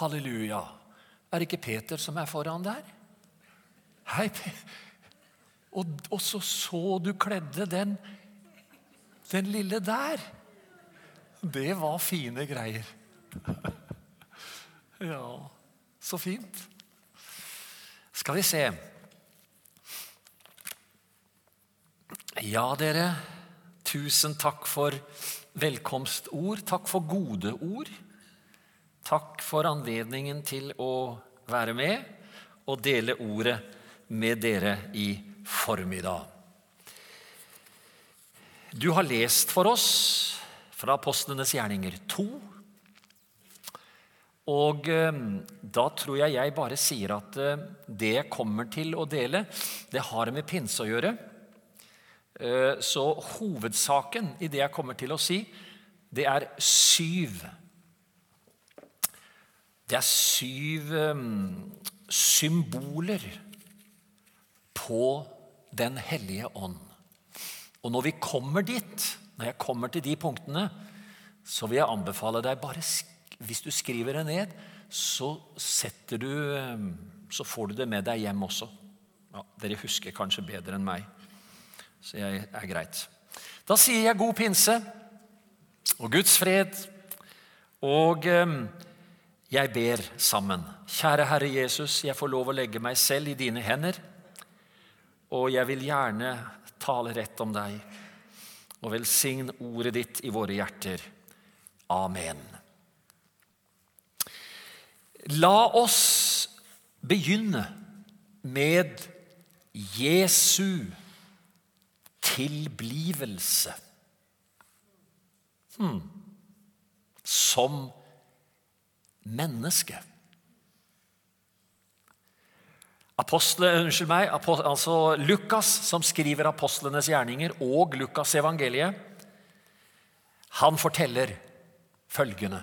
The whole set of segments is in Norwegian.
Halleluja. Er det ikke Peter som er foran der? Hei, og, og så så du kledde den, den lille der. Det var fine greier. Ja, så fint. Skal vi se. Ja, dere. Tusen takk for velkomstord. Takk for gode ord. Takk for anledningen til å være med og dele ordet med dere i formiddag. Du har lest for oss fra Apostlenes gjerninger 2. Og eh, da tror jeg jeg bare sier at eh, det jeg kommer til å dele, det har med pinse å gjøre. Eh, så hovedsaken i det jeg kommer til å si, det er syv. Det er syv eh, symboler på Den hellige ånd. Og når vi kommer dit, når jeg kommer til de punktene, så vil jeg anbefale deg bare Hvis du skriver det ned, så setter du eh, Så får du det med deg hjem også. Ja, dere husker kanskje bedre enn meg, så jeg er greit. Da sier jeg god pinse og Guds fred, og eh, jeg ber sammen. Kjære Herre Jesus, jeg får lov å legge meg selv i dine hender. Og jeg vil gjerne tale rett om deg og velsign ordet ditt i våre hjerter. Amen. La oss begynne med Jesu tilblivelse. Hmm. Som menneske. Apostle, unnskyld meg, altså Lukas, som skriver apostlenes gjerninger, og Lukas evangeliet, han forteller følgende.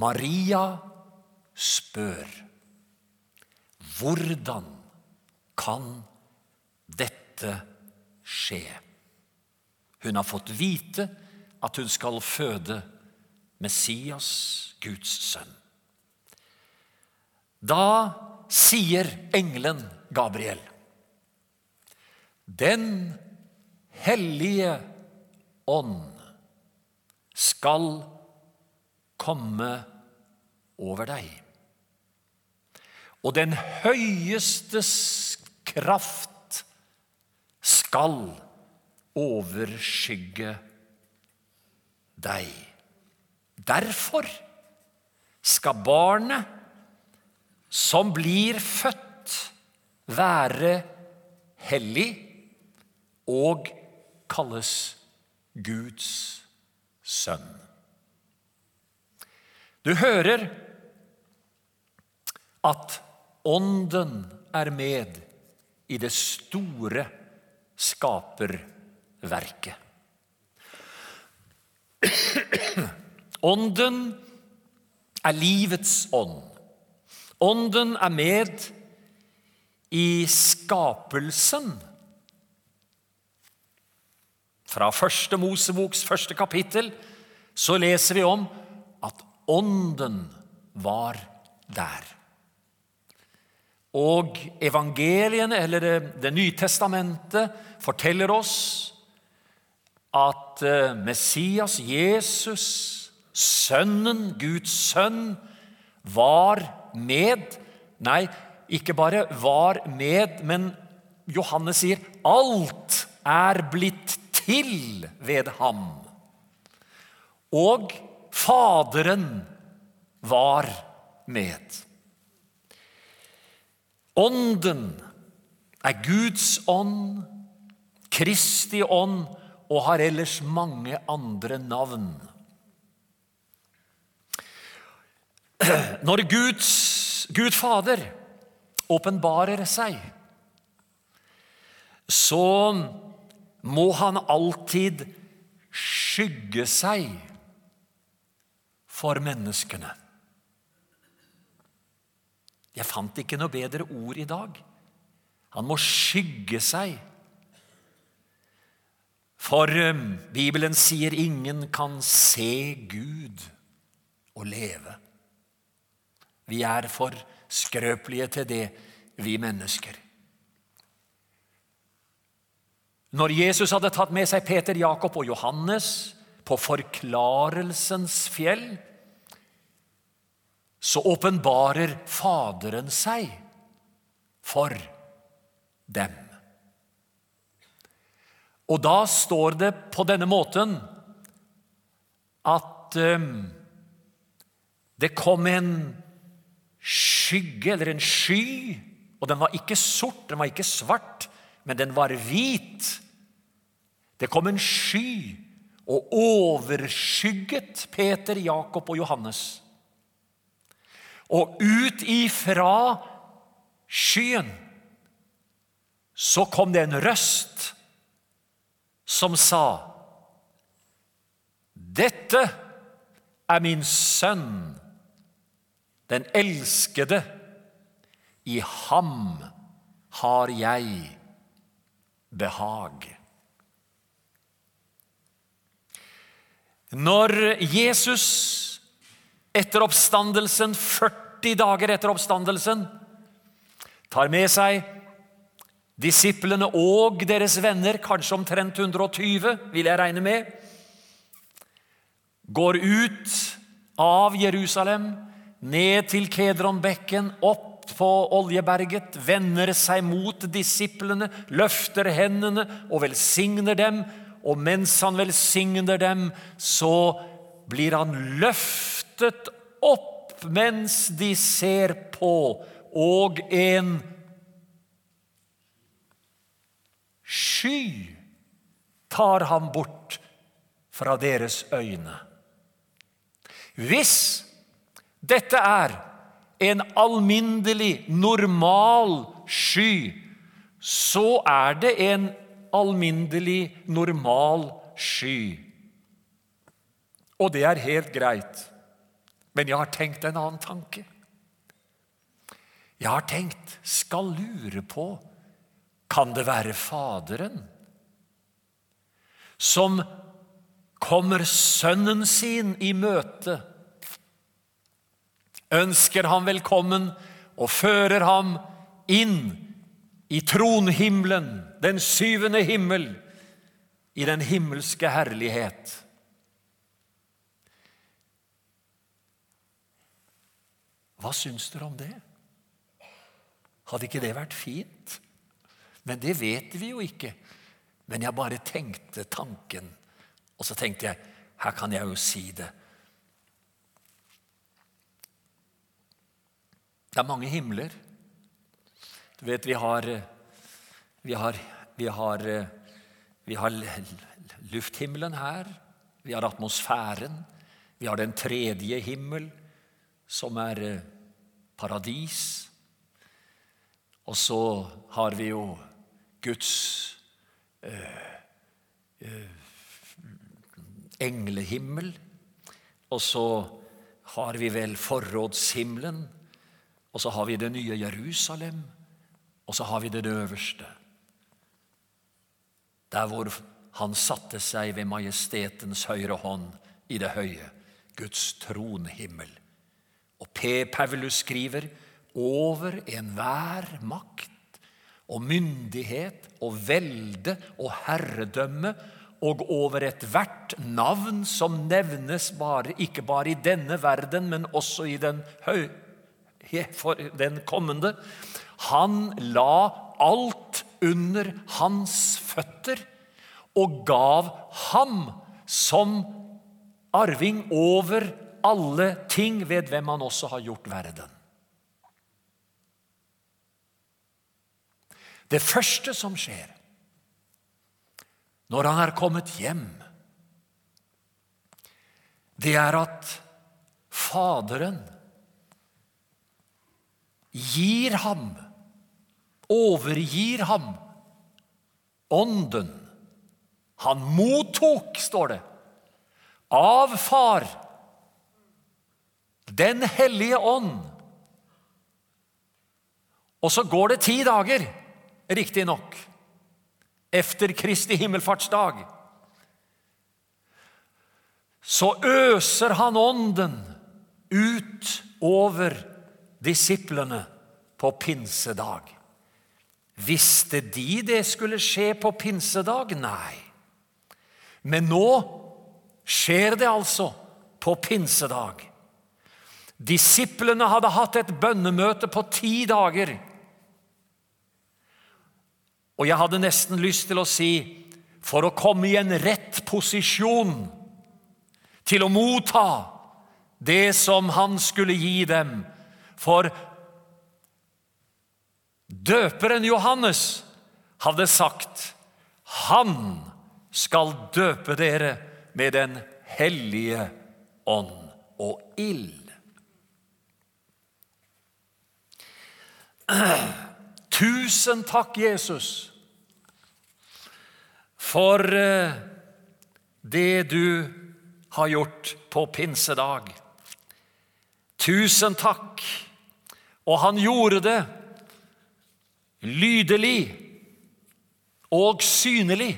Maria spør hvordan kan dette skje? Hun har fått vite at hun skal føde Messias, Guds sønn. Da sier engelen Gabriel Den hellige ånd skal komme over deg. Og den høyestes kraft skal overskygge deg. Derfor skal barnet som blir født, være hellig og kalles Guds sønn. Du hører at Ånden er med i det store skaperverket. Ånden er livets ånd. Ånden er med i skapelsen. Fra første Moseboks første kapittel så leser vi om at Ånden var der. Og evangeliene, eller Det, nye testamentet, forteller oss at eh, Messias, Jesus, Sønnen, Guds sønn, var med Nei, ikke bare var med, men Johannes sier alt er blitt til ved ham. Og Faderen var med. Ånden er Guds ånd, Kristi ånd og har ellers mange andre navn. Når Guds, Gud Fader åpenbarer seg, så må han alltid skygge seg for menneskene. Jeg fant ikke noe bedre ord i dag. Han må skygge seg. For eh, Bibelen sier ingen kan se Gud og leve. Vi er for skrøpelige til det, vi mennesker. Når Jesus hadde tatt med seg Peter, Jakob og Johannes på forklarelsens fjell, så åpenbarer Faderen seg for dem. Og da står det på denne måten at um, det kom en skygge, eller en sky, og den var ikke sort, den var ikke svart, men den var hvit. Det kom en sky og overskygget Peter, Jakob og Johannes. Og ut ifra skyen så kom det en røst som sa Dette er min sønn, den elskede. I ham har jeg behag. Når Jesus etter oppstandelsen, 40 dager etter oppstandelsen, tar med seg disiplene og deres venner, kanskje omtrent 120, vil jeg regne med, går ut av Jerusalem, ned til Kedronbekken, opp på Oljeberget, vender seg mot disiplene, løfter hendene og velsigner dem og mens han velsigner dem, så blir han løftet opp mens de ser på, og en sky tar ham bort fra deres øyne. Hvis dette er en alminnelig, normal sky, så er det en alminnelig, normal sky. Og det er helt greit. Men jeg har tenkt en annen tanke. Jeg har tenkt, skal lure på Kan det være Faderen som kommer sønnen sin i møte, ønsker ham velkommen og fører ham inn i tronhimmelen, den syvende himmel, i den himmelske herlighet. Hva syns dere om det? Hadde ikke det vært fint? Men det vet vi jo ikke. Men jeg bare tenkte tanken, og så tenkte jeg her kan jeg jo si det. Det er mange himler. Du vet, vi har, vi har, vi har, vi har lufthimmelen her. Vi har atmosfæren. Vi har den tredje himmel, som er eh, paradis. Og så har vi jo Guds øh, øh, englehimmel. Og så har vi vel forrådshimmelen. Og så har vi det nye Jerusalem. Og så har vi det øverste. Der hvor han satte seg ved majestetens høyre hånd i det høye, Guds tronhimmel. Og P. Paulus skriver over enhver makt og myndighet og velde og herredømme og over ethvert navn som nevnes bare, ikke bare i denne verden, men også i den, høy, den kommende, han la alt under hans føtter og gav ham som arving over alle ting ved hvem han også har gjort verden. Det første som skjer når han er kommet hjem, det er at Faderen gir ham overgir ham ånden. Han mottok, står det, av Far, Den hellige ånd. Og så går det ti dager, riktignok, efter Kristi himmelfartsdag. Så øser han ånden ut over disiplene på pinsedag. Visste de det skulle skje på pinsedag? Nei. Men nå skjer det altså på pinsedag. Disiplene hadde hatt et bønnemøte på ti dager. Og jeg hadde nesten lyst til å si for å komme i en rett posisjon til å motta det som han skulle gi dem. For døperen Johannes hadde sagt han skal døpe dere med Den hellige ånd og ild. Tusen takk, Jesus, for eh, det du har gjort på pinsedag. Tusen takk. Og han gjorde det lydelig og synlig.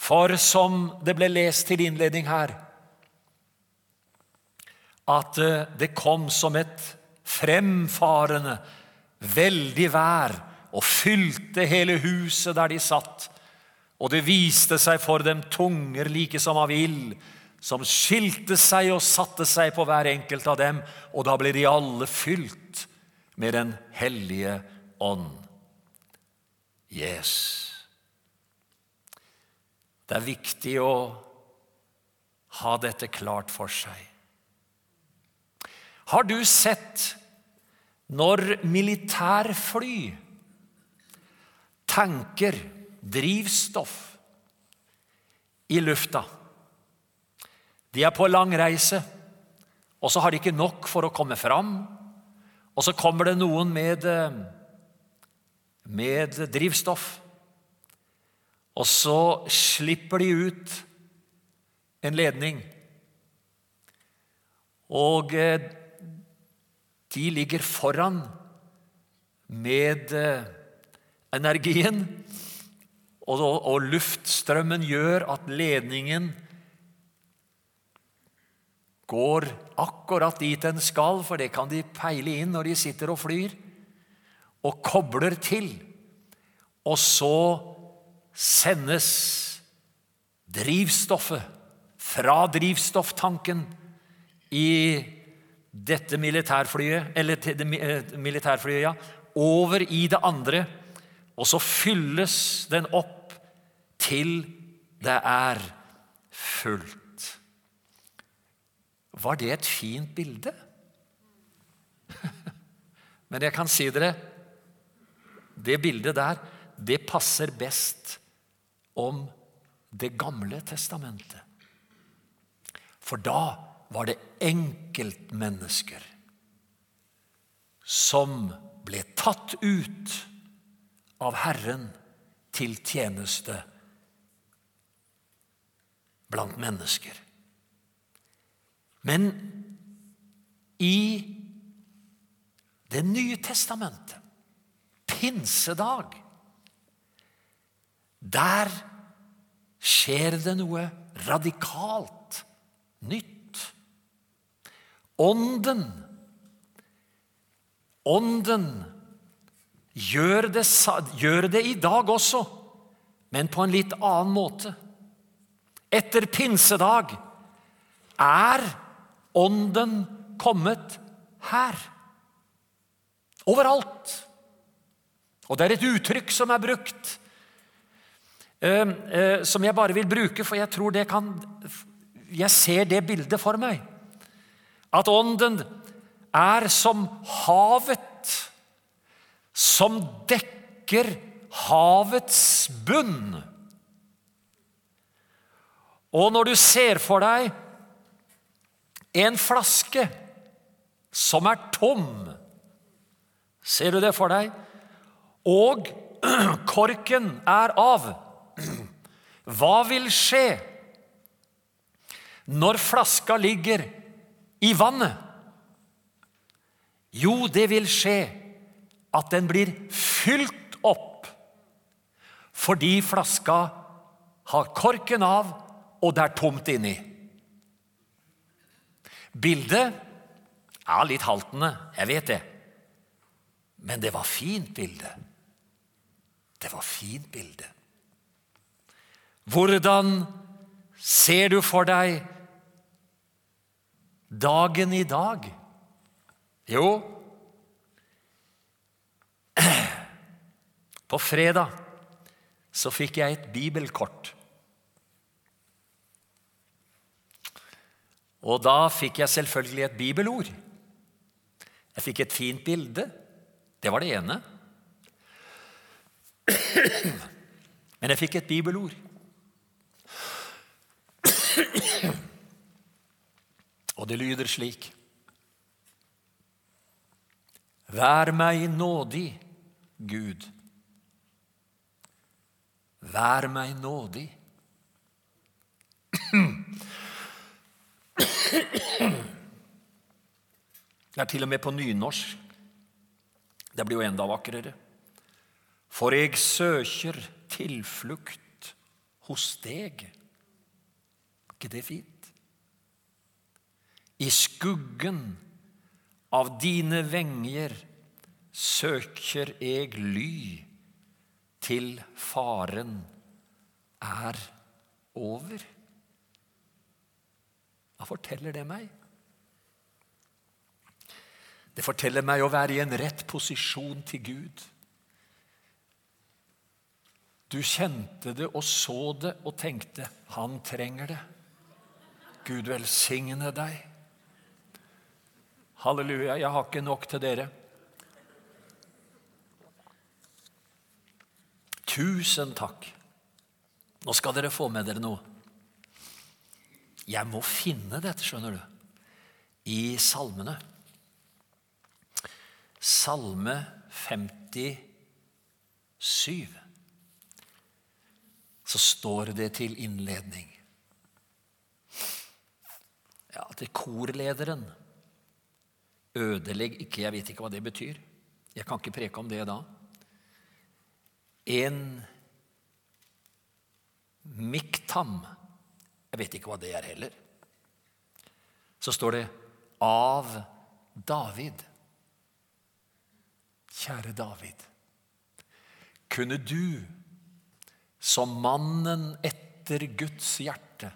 For som det ble lest til innledning her, at eh, det kom som et fremfarende, veldig vær og fylte hele huset der de satt. Og det viste seg for dem tunger like som av ild, som skilte seg og satte seg på hver enkelt av dem, og da ble de alle fylt med Den hellige ånd. Yes. Det er viktig å ha dette klart for seg. Har du sett når militærfly tanker drivstoff i lufta? De er på lang reise, og så har de ikke nok for å komme fram. Og så kommer det noen med, med drivstoff. Og så slipper de ut en ledning. Og eh, de ligger foran med eh, energien, og luftstrømmen gjør at ledningen går akkurat dit den skal, for det kan de peile inn når de sitter og flyr, og kobler til. Og så sendes drivstoffet fra drivstofftanken i dette militærflyet, eller det, eh, militærflyet, ja, over i det andre, og så fylles den opp til det er fullt. Var det et fint bilde? Men jeg kan si dere det bildet der, det passer best om Det gamle testamentet. For da var det enkeltmennesker som ble tatt ut av Herren til tjeneste blant mennesker. Men i Det nye testamentet, pinsedag, der skjer det noe radikalt nytt. Ånden. Ånden gjør det, gjør det i dag også, men på en litt annen måte. Etter pinsedag er Ånden kommet her. Overalt. Og det er et uttrykk som er brukt, eh, eh, som jeg bare vil bruke, for jeg tror det kan Jeg ser det bildet for meg. At ånden er som havet, som dekker havets bunn. Og når du ser for deg en flaske som er tom Ser du det for deg? Og korken er av. Hva vil skje når flaska ligger i vannet? Jo, det vil skje at den blir fylt opp fordi flaska har korken av, og det er tomt inni. Bildet er litt haltende, jeg vet det. Men det var fint bilde. Det var fint bilde. Hvordan ser du for deg dagen i dag? Jo, på fredag så fikk jeg et bibelkort. Og da fikk jeg selvfølgelig et bibelord. Jeg fikk et fint bilde. Det var det ene. Men jeg fikk et bibelord. Og det lyder slik Vær meg nådig, Gud. Vær meg nådig. Det er til og med på nynorsk. Det blir jo enda vakrere. For jeg søker tilflukt hos deg. Ikke det fint? I skuggen av dine venger søker jeg ly til faren er over. Hva forteller det meg? Det forteller meg å være i en rett posisjon til Gud. Du kjente det og så det og tenkte 'Han trenger det'. Gud velsigne deg. Halleluja, jeg har ikke nok til dere. Tusen takk. Nå skal dere få med dere noe. Jeg må finne dette, skjønner du, i salmene. Salme 57. Så står det til innledning ja, til korlederen. Ødelegg ikke, jeg vet ikke hva det betyr. Jeg kan ikke preke om det da. En miktam. Jeg vet ikke hva det er heller. Så står det av David. Kjære David. Kunne du, som mannen etter Guds hjerte,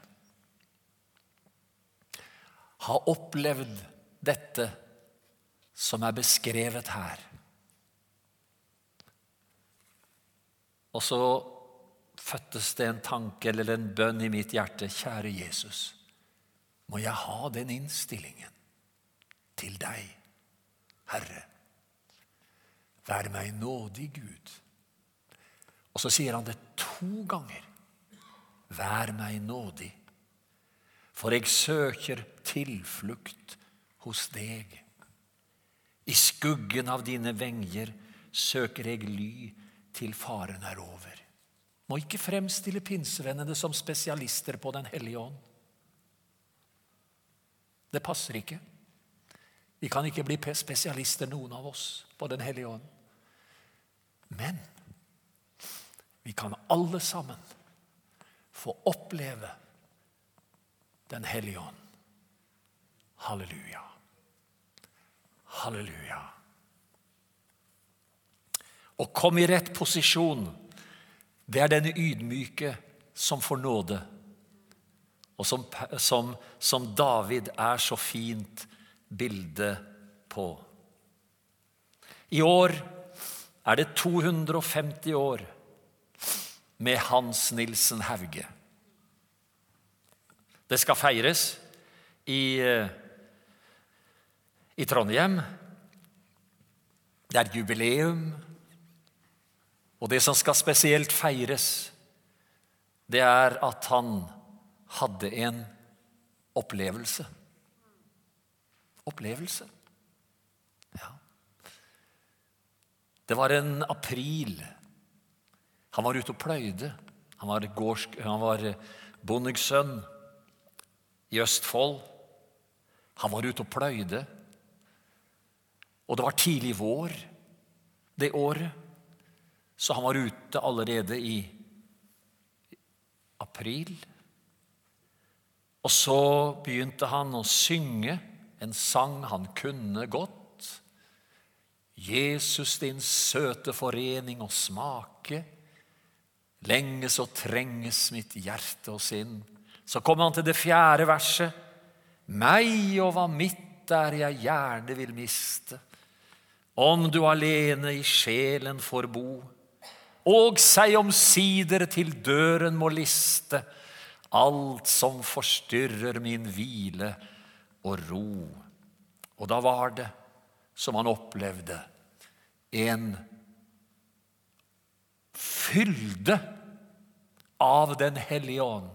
ha opplevd dette som er beskrevet her? Og så fødtes det en tanke eller en bønn i mitt hjerte. Kjære Jesus, må jeg ha den innstillingen til deg, Herre. Vær meg nådig, Gud. Og så sier han det to ganger. Vær meg nådig, for jeg søker tilflukt hos deg. I skuggen av dine venger søker jeg ly til faren er over. Må ikke fremstille pinsevennene som spesialister på Den hellige ånd. Det passer ikke. Vi kan ikke bli spesialister, noen av oss, på Den hellige ånd. Men vi kan alle sammen få oppleve Den hellige ånd. Halleluja. Halleluja. Og kom i rett posisjon. Det er denne ydmyke som får nåde, og som, som, som David er så fint bilde på. I år er det 250 år med Hans Nilsen Hauge. Det skal feires i, i Trondheim. Det er jubileum. Og det som skal spesielt feires, det er at han hadde en opplevelse. Opplevelse. Ja. Det var en april. Han var ute og pløyde. Han var, gårdsk, han var bondesønn i Østfold. Han var ute og pløyde. Og det var tidlig vår det året, så han var ute allerede i april. Og så begynte han å synge en sang han kunne godt. Jesus, din søte forening og smake. Lenge så trenges mitt hjerte og sinn. Så kommer han til det fjerde verset. Meg og hva mitt er jeg gjerne vil miste, om du alene i sjelen får bo, og seg omsider til døren må liste, alt som forstyrrer min hvile og ro. Og da var det som han opplevde en fylde av Den hellige ånd.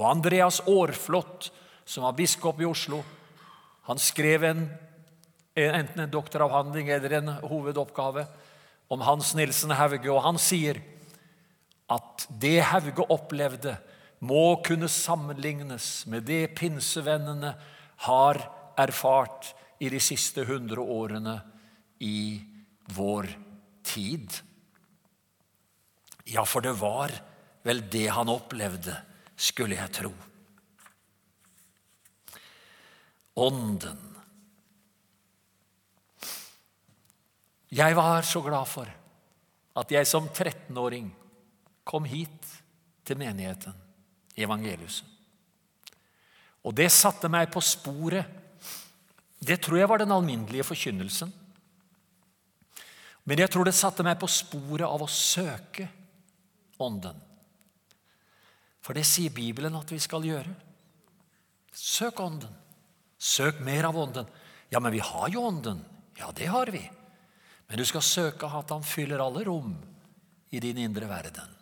Og Andreas Aarflot, som var biskop i Oslo, han skrev en, enten en doktoravhandling eller en hovedoppgave om Hans Nilsen Hauge, og han sier at det Hauge opplevde, må kunne sammenlignes med det pinsevennene har erfart i de siste hundre årene i vår tid. Ja, for det var vel det han opplevde, skulle jeg tro. Ånden. Jeg var så glad for at jeg som 13-åring kom hit til menigheten i evangeliet. Og det satte meg på sporet. Det tror jeg var den alminnelige forkynnelsen. Men jeg tror det satte meg på sporet av å søke Ånden. For det sier Bibelen at vi skal gjøre. Søk Ånden. Søk mer av Ånden. Ja, men vi har jo Ånden. Ja, det har vi. Men du skal søke at Han fyller alle rom i din indre verden.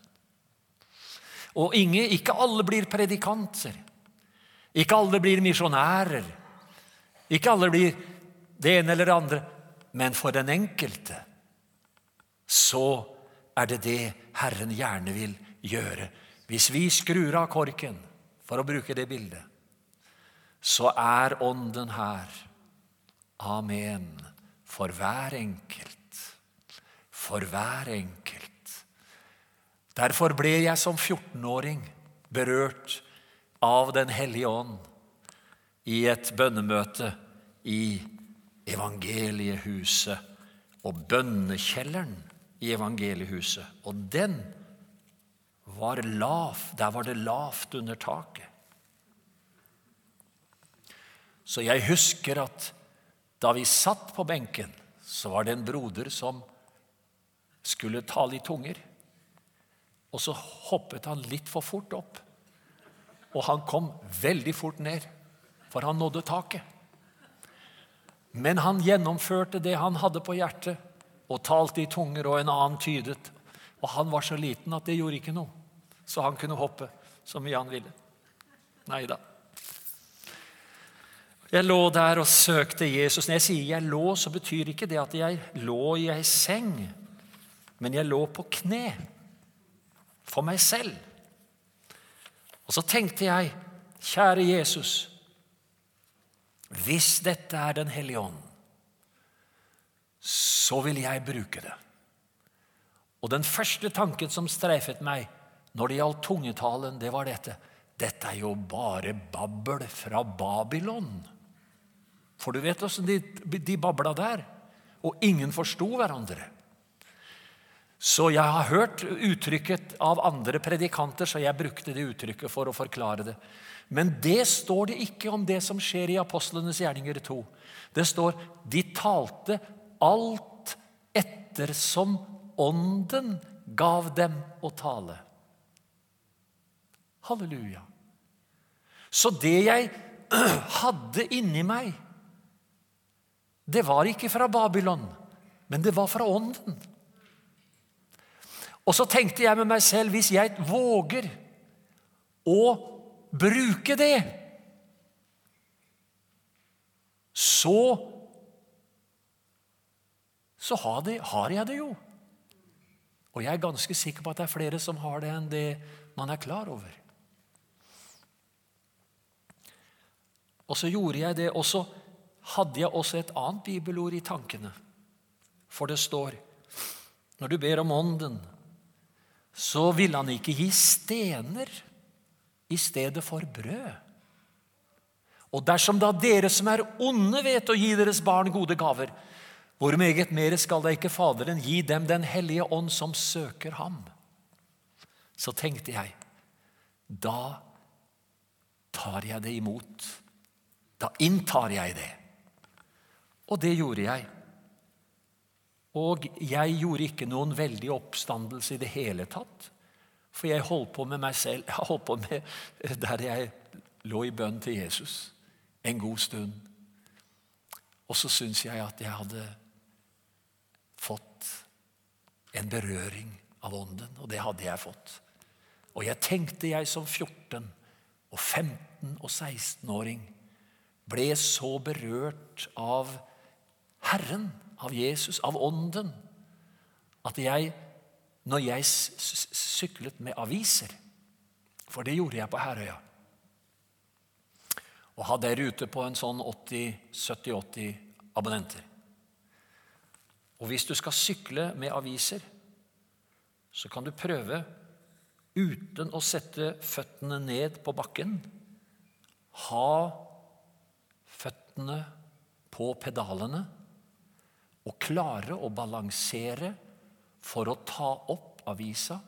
Og ingen, ikke alle blir predikanter. Ikke alle blir misjonærer. Ikke alle blir det ene eller det andre. Men for den enkelte så er det det Herren gjerne vil gjøre. Hvis vi skrur av korken, for å bruke det bildet, så er Ånden her. Amen. For hver enkelt. For hver enkelt. Derfor ble jeg som 14-åring berørt av Den hellige ånd i et bønnemøte i evangeliehuset og bønnekjelleren i evangeliehuset. Og den var lav. Der var det lavt under taket. Så jeg husker at da vi satt på benken, så var det en broder som skulle tale i tunger. Og så hoppet han litt for fort opp. Og han kom veldig fort ned, for han nådde taket. Men han gjennomførte det han hadde på hjertet, og talte i tunger, og en annen tydet. Og han var så liten at det gjorde ikke noe, så han kunne hoppe så mye han ville. Nei da. Jeg lå der og søkte Jesus. Når jeg sier 'jeg lå', så betyr ikke det at jeg lå i ei seng, men jeg lå på kne for meg selv. Og så tenkte jeg, kjære Jesus, hvis dette er Den hellige ånd, så vil jeg bruke det. Og den første tanken som streifet meg når det gjaldt tungetalen, det var dette. Dette er jo bare babbel fra Babylon. For du vet åssen de, de babla der. Og ingen forsto hverandre. Så jeg har hørt uttrykket av andre predikanter, så jeg brukte det uttrykket for å forklare det. Men det står det ikke om det som skjer i Apostlenes gjerninger 2. Det står de talte alt ettersom Ånden gav dem å tale. Halleluja. Så det jeg hadde inni meg, det var ikke fra Babylon, men det var fra Ånden. Og så tenkte jeg med meg selv hvis jeg våger å bruke det, så så har, det, har, jeg det jo. Og jeg er ganske sikker på at det er flere som har det, enn det man er klar over. Og så gjorde jeg det, og så hadde jeg også et annet bibelord i tankene. For det står når du ber om Ånden, så ville han ikke gi stener i stedet for brød. Og dersom da dere som er onde, vet å gi deres barn gode gaver, hvor meget mer skal da ikke Faderen gi dem Den hellige ånd som søker ham? Så tenkte jeg, da tar jeg det imot. Da inntar jeg det. Og det gjorde jeg. Og jeg gjorde ikke noen veldig oppstandelse i det hele tatt. For jeg holdt på med meg selv. Jeg holdt på med der jeg lå i bønn til Jesus en god stund. Og så syns jeg at jeg hadde fått en berøring av Ånden, og det hadde jeg fått. Og jeg tenkte jeg som 14 og 15 og 16-åring ble så berørt av Herren, av Jesus, av Ånden, at jeg, når jeg syklet med aviser For det gjorde jeg på Herøya. Og hadde ei rute på en sånn 70-80 abonnenter. Og hvis du skal sykle med aviser, så kan du prøve uten å sette føttene ned på bakken. Ha føttene på pedalene og klare å balansere for å ta opp avisa,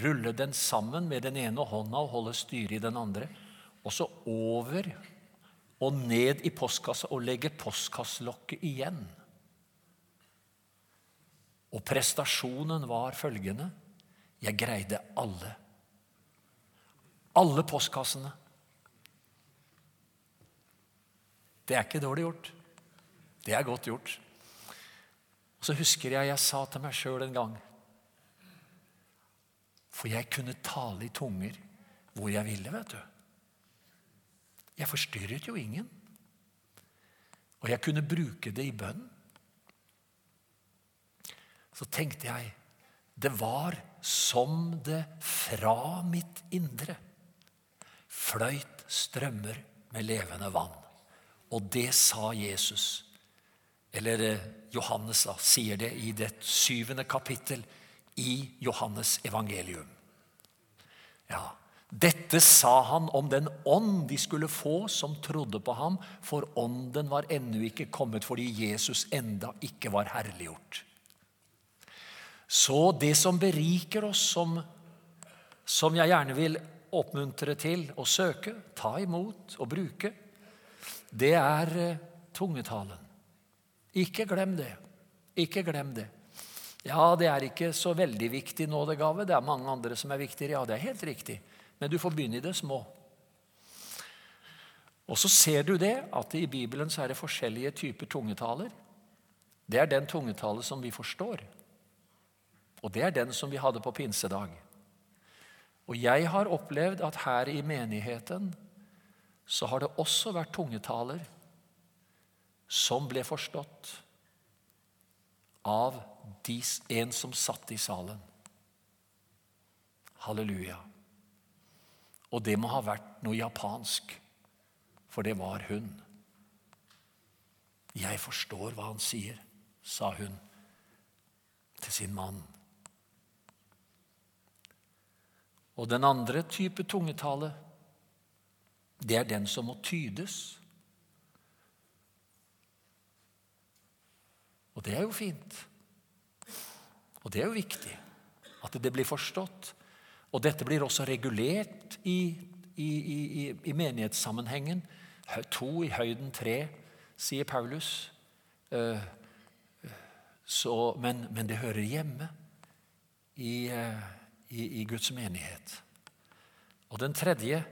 rulle den sammen med den ene hånda og holde styret i den andre, og så over og ned i postkassa og legge postkasselokket igjen. Og prestasjonen var følgende jeg greide alle. Alle postkassene. Det er ikke dårlig gjort. Det er godt gjort. Og Så husker jeg jeg sa til meg sjøl en gang For jeg kunne tale i tunger hvor jeg ville, vet du. Jeg forstyrret jo ingen. Og jeg kunne bruke det i bønn. Så tenkte jeg det var som det fra mitt indre fløyt strømmer med levende vann. Og det sa Jesus. Eller eh, Johannes da, sier det i det syvende kapittel i Johannes evangelium. Ja, dette sa han om den ånd de skulle få som trodde på ham, for ånden var ennå ikke kommet fordi Jesus enda ikke var herliggjort. Så det som beriker oss, som, som jeg gjerne vil oppmuntre til å søke, ta imot og bruke, det er eh, tungetalen. Ikke glem det. Ikke glem det. Ja, det er ikke så veldig viktig nådegave. Det er mange andre som er viktigere. Ja, det er helt riktig. Men du får begynne i det små. Og så ser du det at i Bibelen så er det forskjellige typer tungetaler. Det er den tungetale som vi forstår. Og det er den som vi hadde på pinsedag. Og jeg har opplevd at her i menigheten så har det også vært tungetaler som ble forstått av en som satt i salen. Halleluja. Og det må ha vært noe japansk, for det var hun. Jeg forstår hva han sier, sa hun til sin mann. Og den andre type tungetale, det er den som må tydes. Og det er jo fint. Og det er jo viktig at det blir forstått. Og dette blir også regulert i, i, i, i menighetssammenhengen. To i høyden tre, sier Paulus. Eh, så, men, men, det hører hjemme i, i, Guds menighet. Og den tredje,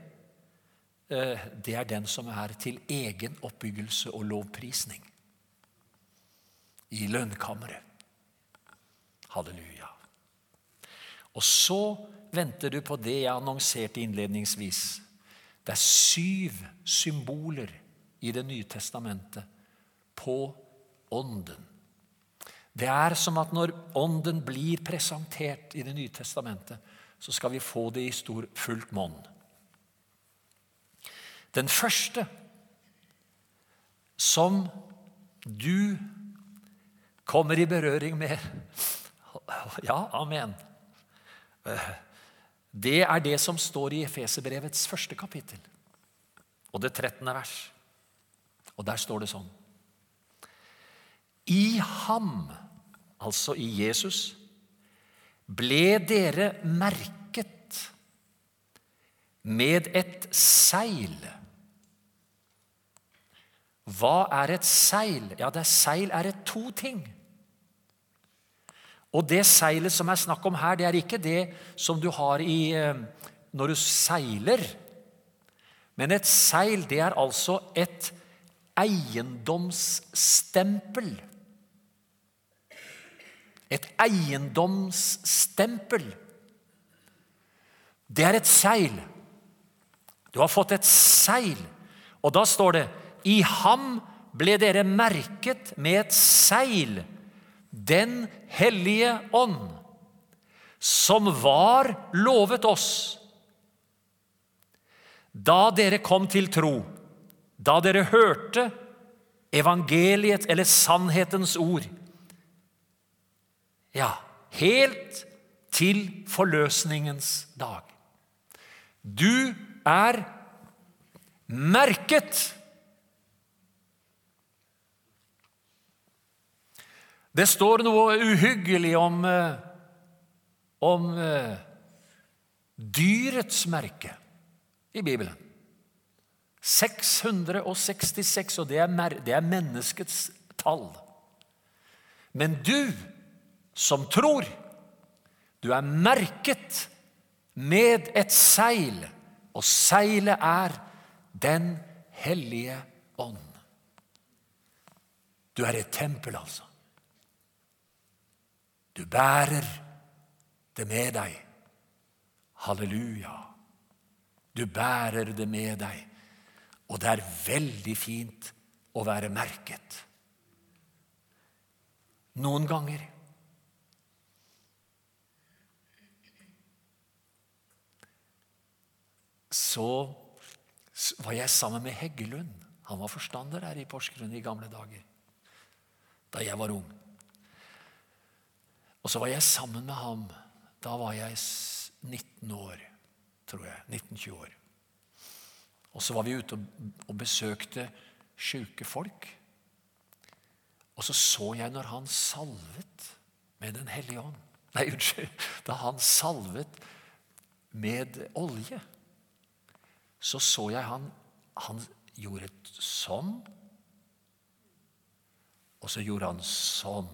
eh, det er den som er til egen oppbyggelse og lovprisning. I lønnkammeret. Halleluja. Og så venter du på det jeg annonserte innledningsvis. Det er syv symboler i Det nye testamentet på Ånden. Det er som at når Ånden blir presentert i Det nye testamentet, så skal vi få det i stor fullt monn. Den første som du kommer i berøring med Ja, amen. Det er det som står i Efeserbrevets første kapittel. og det 13. vers. Og der står det sånn I ham, altså i Jesus, ble dere merket med et seil. Hva er et seil? Ja, det seil er det to ting. Og det seilet som er snakk om her, det er ikke det som du har i, eh, når du seiler. Men et seil, det er altså et eiendomsstempel. Et eiendomsstempel. Det er et seil. Du har fått et seil, og da står det I ham ble dere merket med et seil den hellige ånd, som var lovet oss da dere kom til tro, da dere hørte evangeliet eller sannhetens ord. Ja, helt til forløsningens dag. Du er merket Det står noe uhyggelig om, eh, om eh, dyrets merke i Bibelen. 666, og det er, det er menneskets tall. Men du som tror, du er merket med et seil, og seilet er Den hellige ånd. Du er et tempel, altså. Du bærer det med deg. Halleluja. Du bærer det med deg. Og det er veldig fint å være merket. Noen ganger så var jeg sammen med Heggelund. Han var forstander her i Porsgrunn i gamle dager, da jeg var ung. Og så var jeg sammen med ham. Da var jeg 19 år, tror jeg. 19-20 år. Og så var vi ute og besøkte sjuke folk. Og så så jeg når han salvet med Den hellige ånd Nei, unnskyld. Da han salvet med olje, så så jeg han Han gjorde et sånn, og så gjorde han sånn.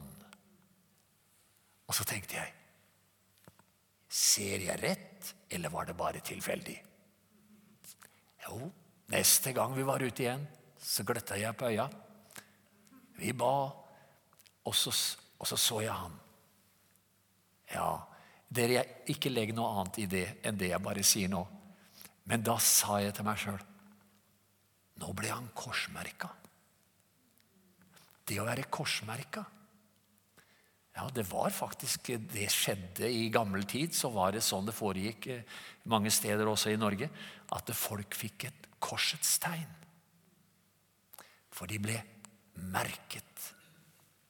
Og så tenkte jeg Ser jeg rett, eller var det bare tilfeldig? Jo, neste gang vi var ute igjen, så gløtta jeg på øya. Vi ba, og så, og så så jeg han. Ja, dere, jeg ikke legg noe annet i det enn det jeg bare sier nå. Men da sa jeg til meg sjøl Nå ble han korsmerka. Det å være korsmerka det var faktisk Det skjedde i gammel tid. Så var det sånn det foregikk eh, mange steder også i Norge. At folk fikk et korsets tegn. For de ble merket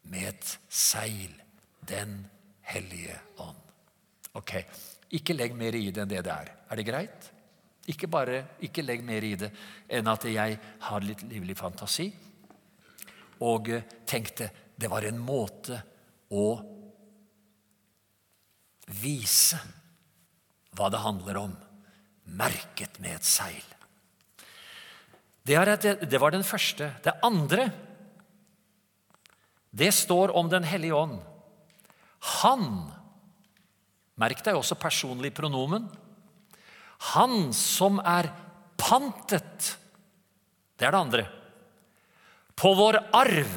med et seil. Den hellige ånd. Ok, Ikke legg mer i det enn det det er. Er det greit? Ikke bare, ikke legg mer i det enn at jeg har litt livlig fantasi og eh, tenkte det var en måte å vise hva det handler om, merket med et seil. Det, det var den første. Det andre, det står om Den hellige ånd. Han Merk deg også personlig pronomen. Han som er pantet Det er det andre. På vår arv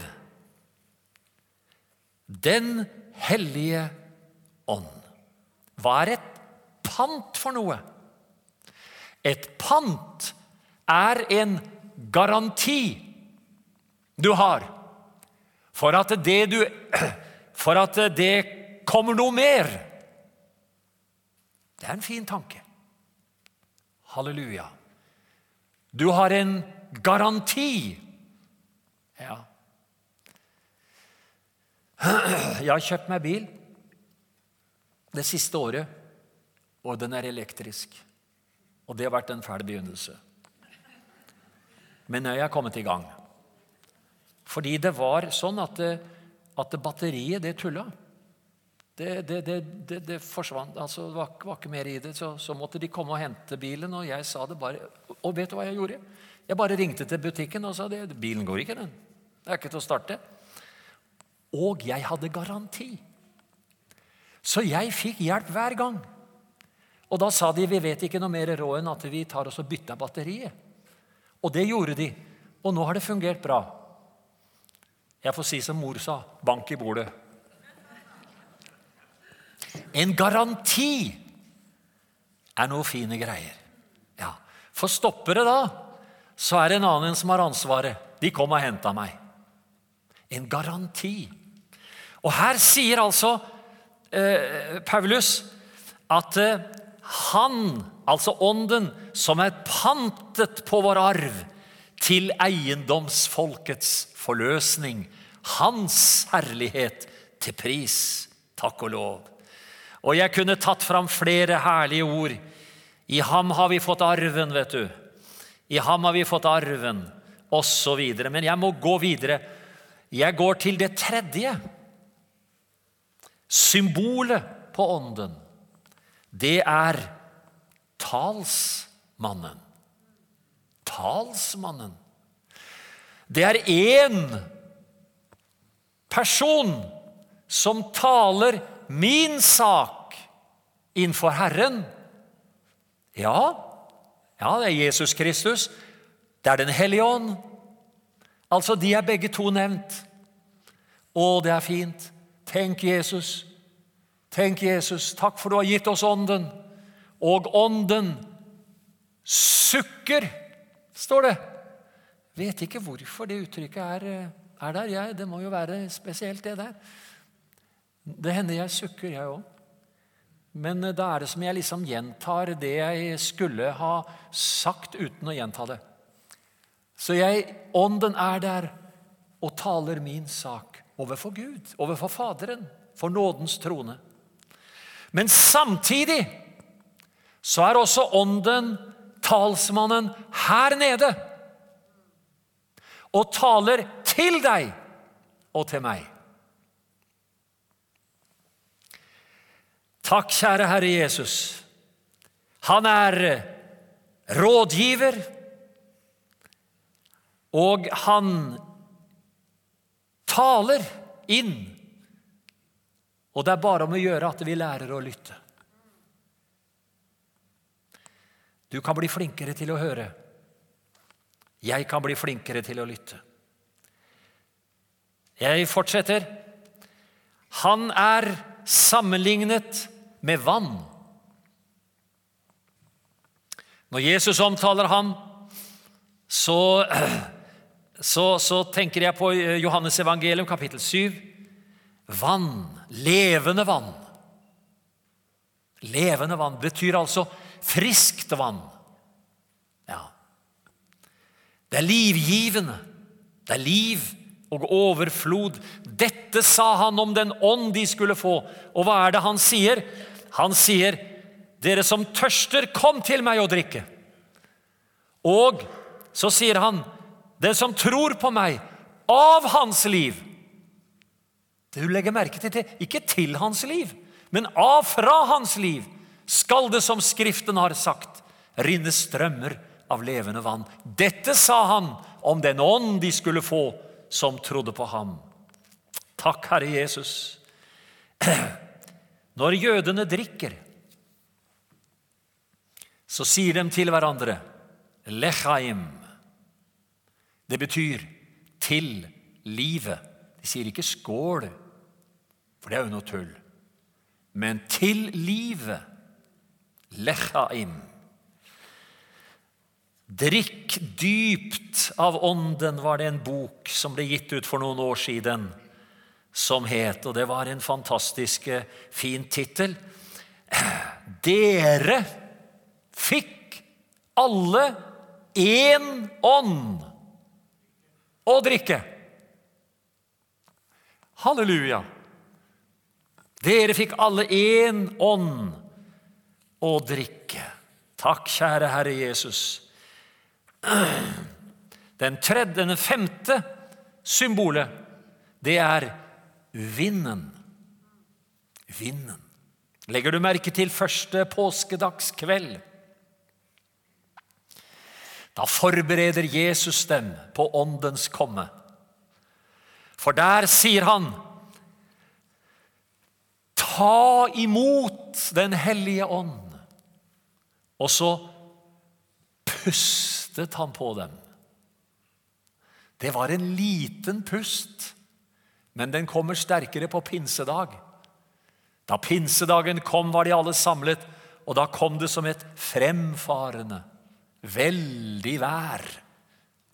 den hellige ånd. Hva er et pant for noe? Et pant er en garanti du har for at det, du, for at det kommer noe mer. Det er en fin tanke. Halleluja. Du har en garanti. Ja. Jeg har kjøpt meg bil det siste året, og den er elektrisk. Og det har vært en fæl begynnelse. Men nå er jeg kommet i gang. Fordi det var sånn at, det, at det batteriet, det tulla. Det, det, det, forsvant. altså Det var, var, ikke mer i det. Så, så, måtte de komme og hente bilen, og jeg sa det bare. Og vet du hva jeg gjorde? Jeg bare ringte til butikken og sa det, bilen går ikke, den. Det er ikke til å starte. Og jeg hadde garanti. Så jeg fikk hjelp hver gang. Og da sa de vi vet ikke noe mer råd enn at vi tar oss og bytter batteriet. Og det gjorde de. Og nå har det fungert bra. Jeg får si som mor sa bank i bordet. En garanti er noe fine greier. Ja, For stopper det da, så er det en annen som har ansvaret. De kom og henta meg. En garanti. Og her sier altså eh, Paulus at eh, han, altså Ånden, som er pantet på vår arv til eiendomsfolkets forløsning, hans herlighet til pris. Takk og lov. Og jeg kunne tatt fram flere herlige ord. I ham har vi fått arven, vet du. I ham har vi fått arven, osv. Men jeg må gå videre. Jeg går til det tredje. Symbolet på Ånden det er talsmannen. Talsmannen. Det er én person som taler min sak innenfor Herren. Ja, ja, det er Jesus Kristus. Det er Den hellige ånd. Altså, de er begge to nevnt. Å, det er fint. Tenk Jesus. Tenk, Jesus, takk for du har gitt oss Ånden. Og Ånden sukker, står det. Vet ikke hvorfor det uttrykket er, er der. Jeg, det må jo være spesielt, det der. Det hender jeg sukker, jeg òg. Men da er det som jeg liksom gjentar det jeg skulle ha sagt uten å gjenta det. Så jeg, ånden er der og taler min sak overfor Gud, overfor Faderen, for nådens trone. Men samtidig så er også Ånden talsmannen her nede og taler til deg og til meg. Takk, kjære Herre Jesus. Han er rådgiver, og han taler inn og det er bare om å gjøre at vi lærer å lytte. Du kan bli flinkere til å høre. Jeg kan bli flinkere til å lytte. Jeg fortsetter. Han er sammenlignet med vann. Når Jesus omtaler ham, så, så, så tenker jeg på Johannes evangelium kapittel 7. Vann, levende vann. Levende vann betyr altså friskt vann. Ja. Det er livgivende. Det er liv og overflod. Dette sa han om den ånd de skulle få. Og hva er det han sier? Han sier, 'Dere som tørster, kom til meg og drikke.' Og så sier han, 'Den som tror på meg, av hans liv' du legger merke til, det, ikke til hans liv, men av fra hans liv, skal det, som Skriften har sagt, rinne strømmer av levende vann. Dette sa han om den ånd de skulle få som trodde på ham. Takk, Herre Jesus. Når jødene drikker, så sier de til hverandre lechaim. Det betyr til livet. De sier ikke skål for det er jo noe tull. Men til livet lechaim. Drikk dypt av Ånden, var det en bok som ble gitt ut for noen år siden, som het, og det var en fantastisk eh, fin tittel Dere fikk alle én ånd å drikke. Halleluja. Dere fikk alle én ånd å drikke. Takk, kjære Herre Jesus. Den tredje, den femte symbolet, det er vinden. Vinden. Legger du merke til første påskedagskveld? Da forbereder Jesus dem på åndens komme. For der sier han Ta imot Den hellige ånd. Og så pustet han på dem. Det var en liten pust, men den kommer sterkere på pinsedag. Da pinsedagen kom, var de alle samlet, og da kom det som et fremfarende, veldig vær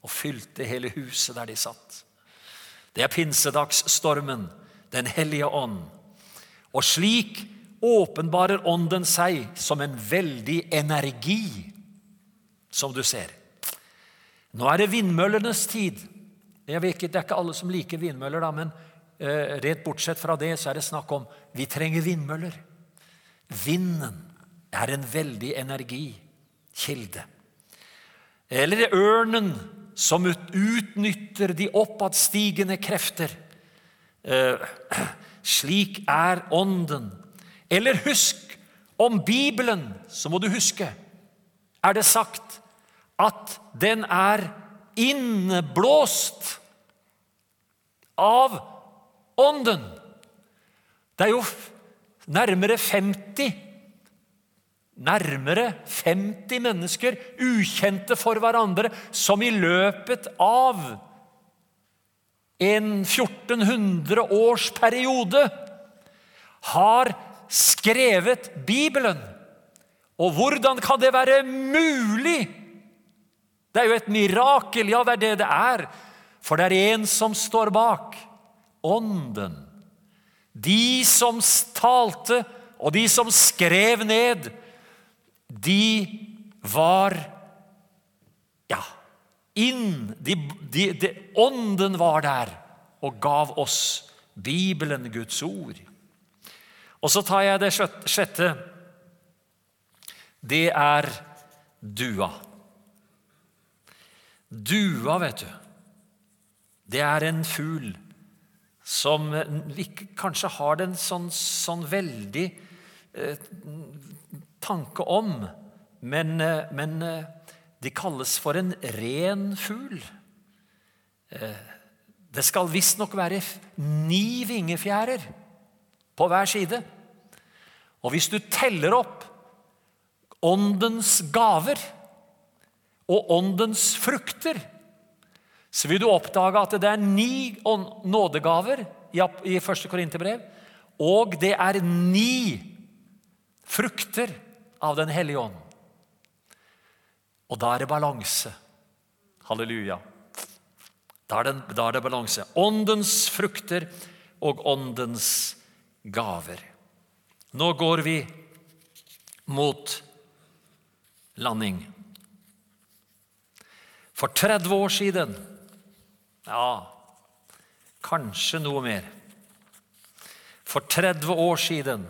og fylte hele huset der de satt. Det er pinsedagsstormen, Den hellige ånd. Og slik åpenbarer Ånden seg som en veldig energi, som du ser. Nå er det vindmøllenes tid. Ikke, Det er ikke alle som liker vindmøller, da, men eh, rett bortsett fra det så er det snakk om vi trenger vindmøller. Vinden er en veldig energikilde. Eller ørnen som utnytter de oppadstigende krefter. Eh, slik er Ånden. Eller husk om Bibelen, så må du huske, er det sagt at den er innblåst av Ånden. Det er jo nærmere 50 nærmere 50 mennesker, ukjente for hverandre, som i løpet av en 1400 års periode har skrevet Bibelen. Og hvordan kan det være mulig? Det er jo et mirakel. Ja, det er det det er. For det er en som står bak. Ånden. De som talte, og de som skrev ned, de var Ja, inn de, de, de, Ånden var der og gav oss Bibelen, Guds ord. Og så tar jeg det sjette. Det er dua. Dua, vet du, det er en fugl som kanskje har den sånn, sånn veldig eh, tanke om, men, eh, men eh, de kalles for en ren fugl. Eh, det skal visstnok være ni vingefjærer på hver side. Og hvis du teller opp åndens gaver og åndens frukter, så vil du oppdage at det er ni nådegaver i første Korinterbrev, og det er ni frukter av Den hellige ånd. Og da er det balanse. Halleluja. Da er, det, da er det balanse. Åndens frukter og åndens gaver. Nå går vi mot landing. For 30 år siden Ja, kanskje noe mer. For 30 år siden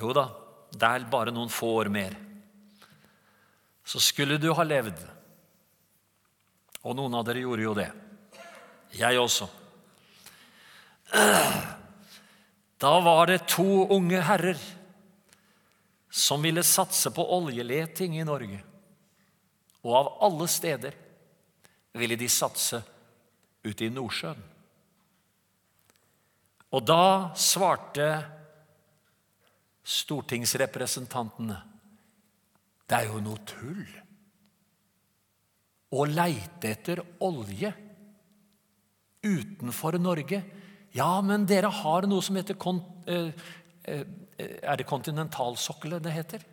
Jo da, det er bare noen få år mer. Så skulle du ha levd. Og noen av dere gjorde jo det. Jeg også. Da var det to unge herrer som ville satse på oljeleting i Norge. Og av alle steder ville de satse ute i Nordsjøen. Og da svarte stortingsrepresentantene det er jo noe tull å leite etter olje utenfor Norge. Ja, men dere har noe som heter eh, eh, Er det kontinentalsokkelet det heter?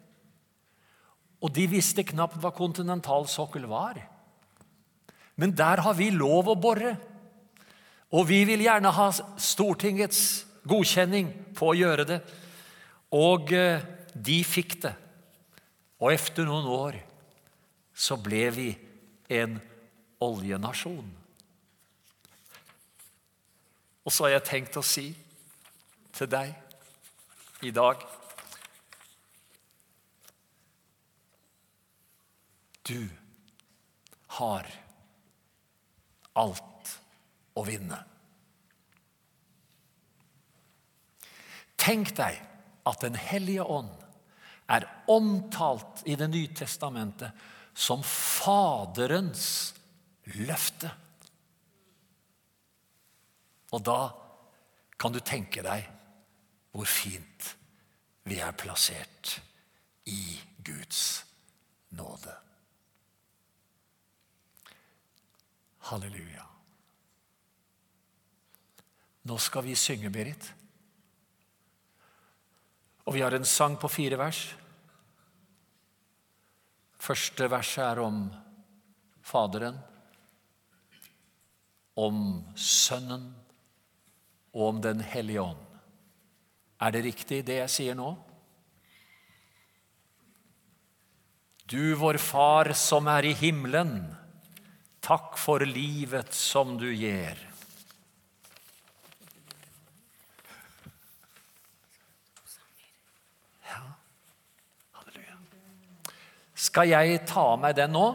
Og de visste knapt hva kontinentalsokkel var. Men der har vi lov å bore. Og vi vil gjerne ha Stortingets godkjenning på å gjøre det. Og eh, de fikk det. Og etter noen år så ble vi en oljenasjon. Og så har jeg tenkt å si til deg i dag Du har alt å vinne. Tenk deg at Den hellige ånd er omtalt i Det nye testamentet som Faderens løfte. Og da kan du tenke deg hvor fint vi er plassert i Guds nåde. Halleluja. Nå skal vi synge, Berit. Og vi har en sang på fire vers. Første verset er om Faderen, om Sønnen og om Den hellige ånd. Er det riktig, det jeg sier nå? Du, vår Far som er i himmelen, takk for livet som du gir. Skal jeg ta av meg den nå?